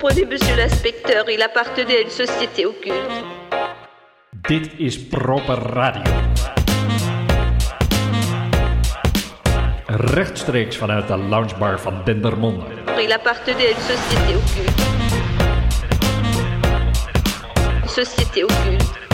comprenez, monsieur l'inspecteur, il appartenait à une société occulte. Dit is proper radio. Rechtstreeks vanuit de loungebar van Dendermonde. Il appartenait à une société occulte. Société occulte.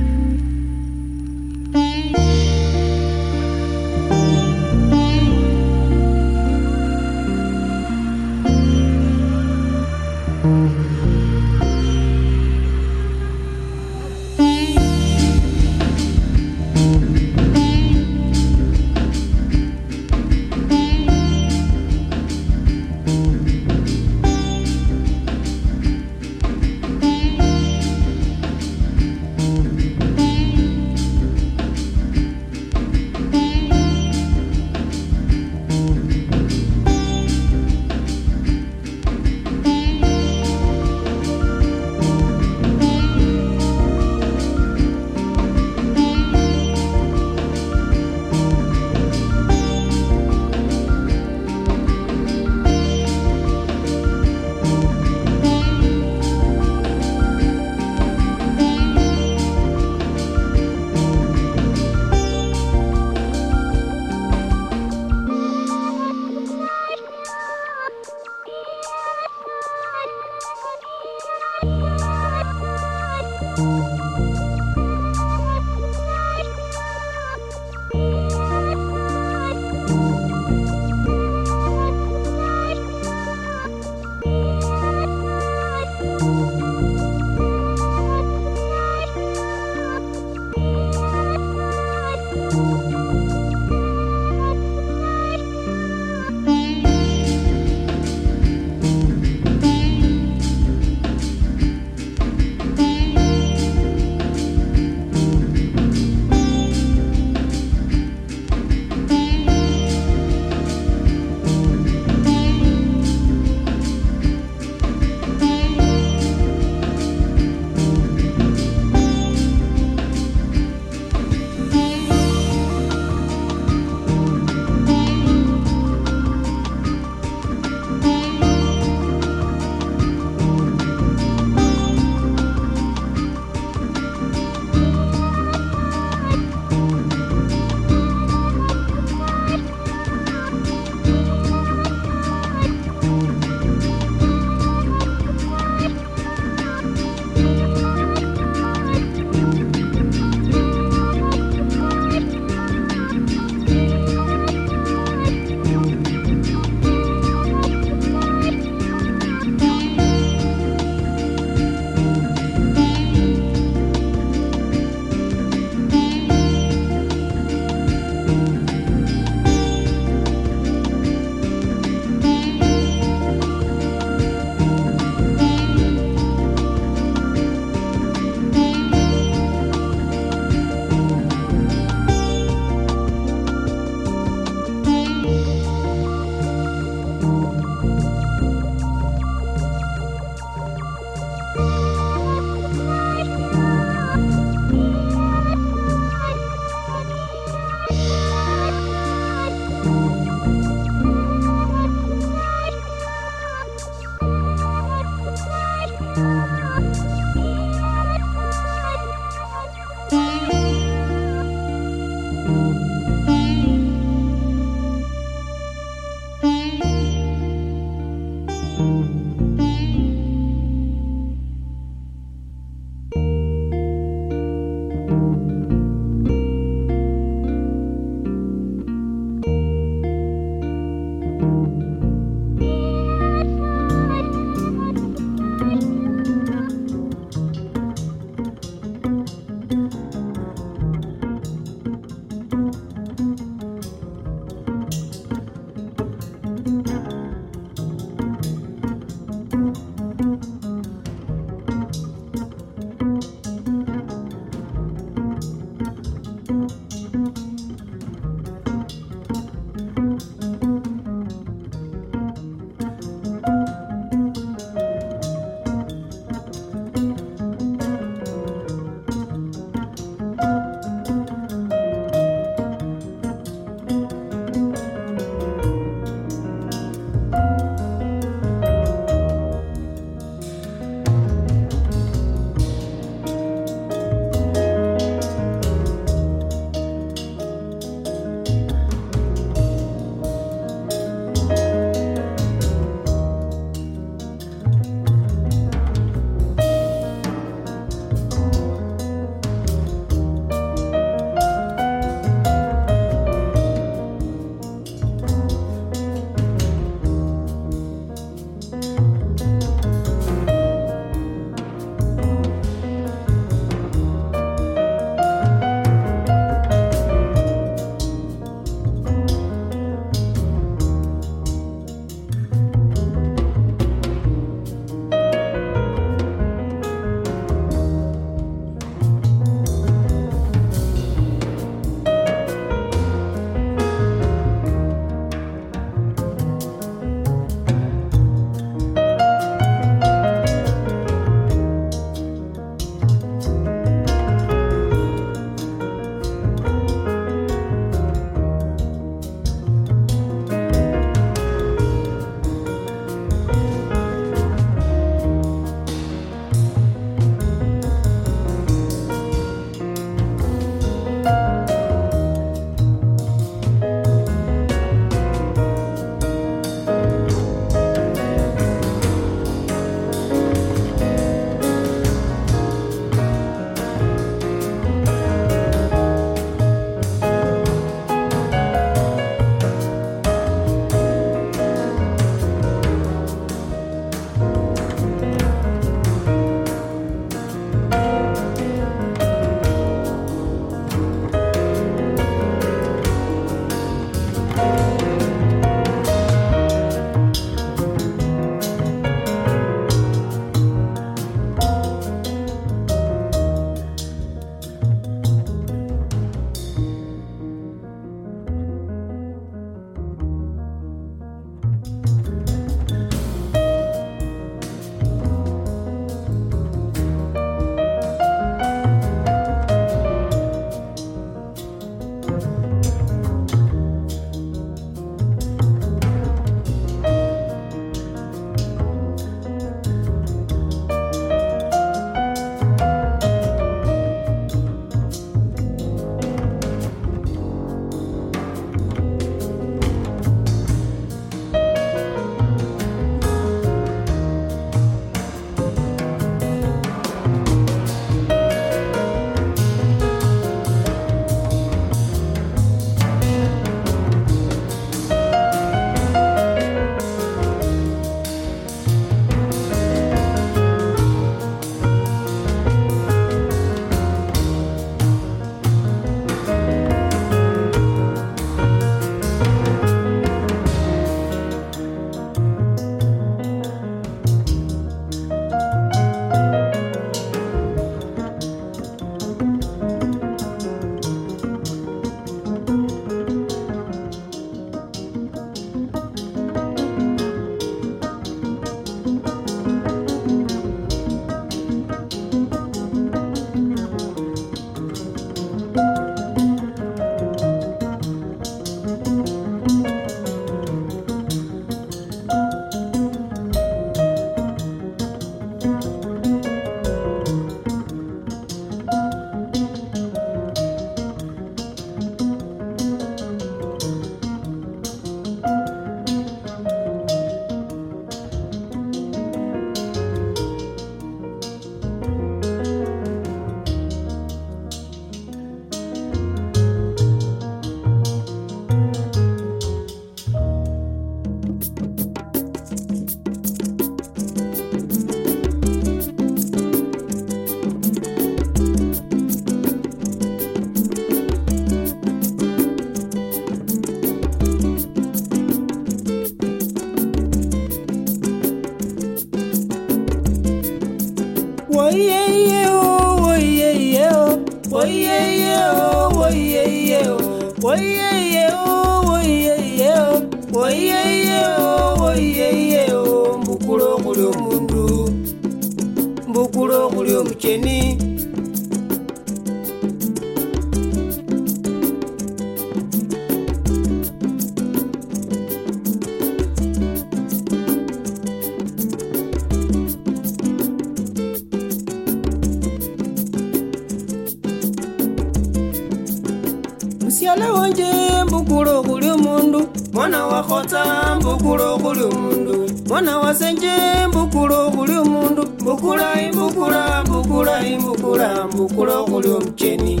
wakhotsa mbukula khuli mundu bona wasenje mbukula khuli mundu mbukula mbukula mbukula mbukula mbukula khuli omucheni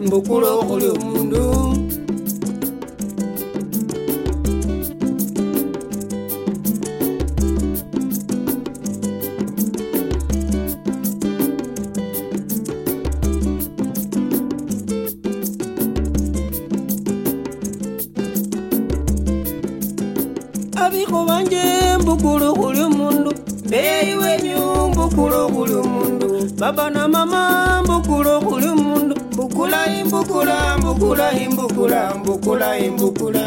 mbukula khuli mundu baba na mama mbukulu kuli omundu mbukula imbukula mbukula imbukula mbukula imbukula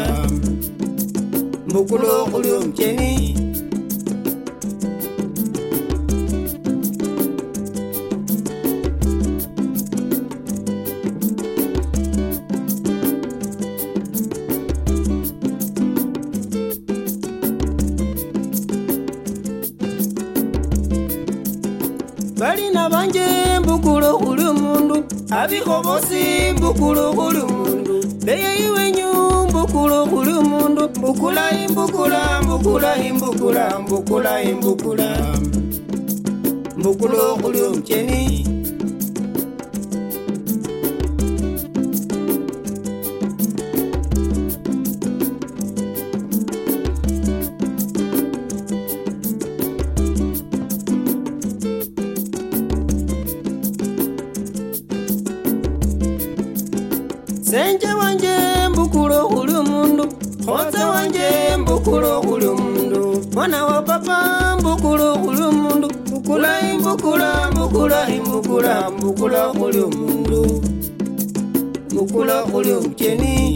mbukulu kuli omukyeni obusimbu kulukulu mundu. Beyeyiwe nyumbu kulukulu mundu. Mbukula imbukula mbukula imbukula mbukula imbukula. senje wanje mbukula okuli omundu. Konse wanje mbukula okuli omundu. Mwana wa papa mbukula okuli omundu. Mbukula mbukula mbukula mbukula mbukula okuli omundu. Mbukula okuli omukyeni.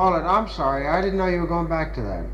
All right, I'm sorry. I didn't know you were going back to that.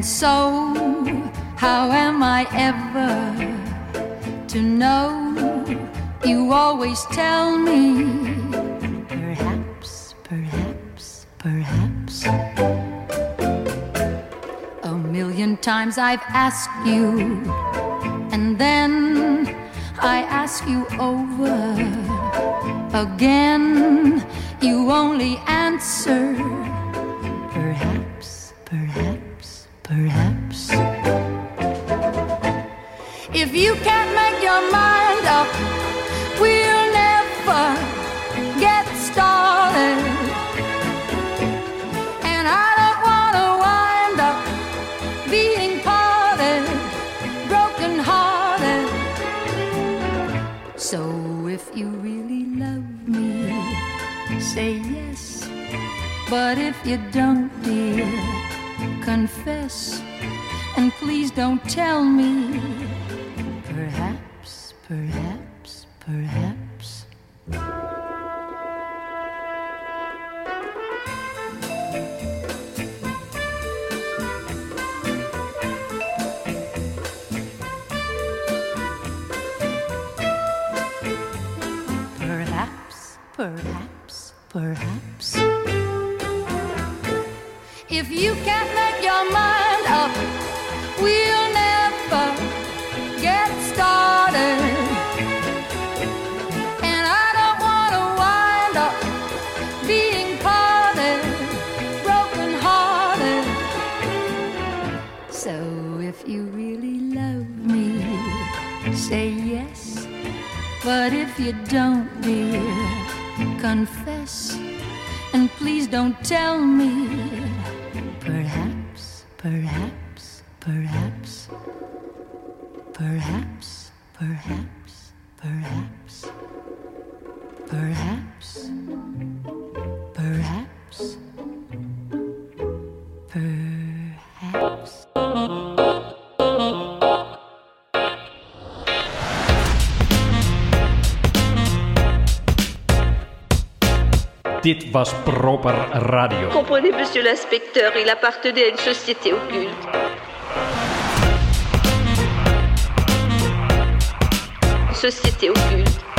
And so, how am I ever to know? You always tell me, perhaps, perhaps, perhaps. A million times I've asked you, and then I ask you over again. But if you don't, dear, confess. And please don't tell me. Perhaps, perhaps, Dit was Radio. Comprenez, monsieur l'inspecteur, il appartenait à une société occulte. Société occulte.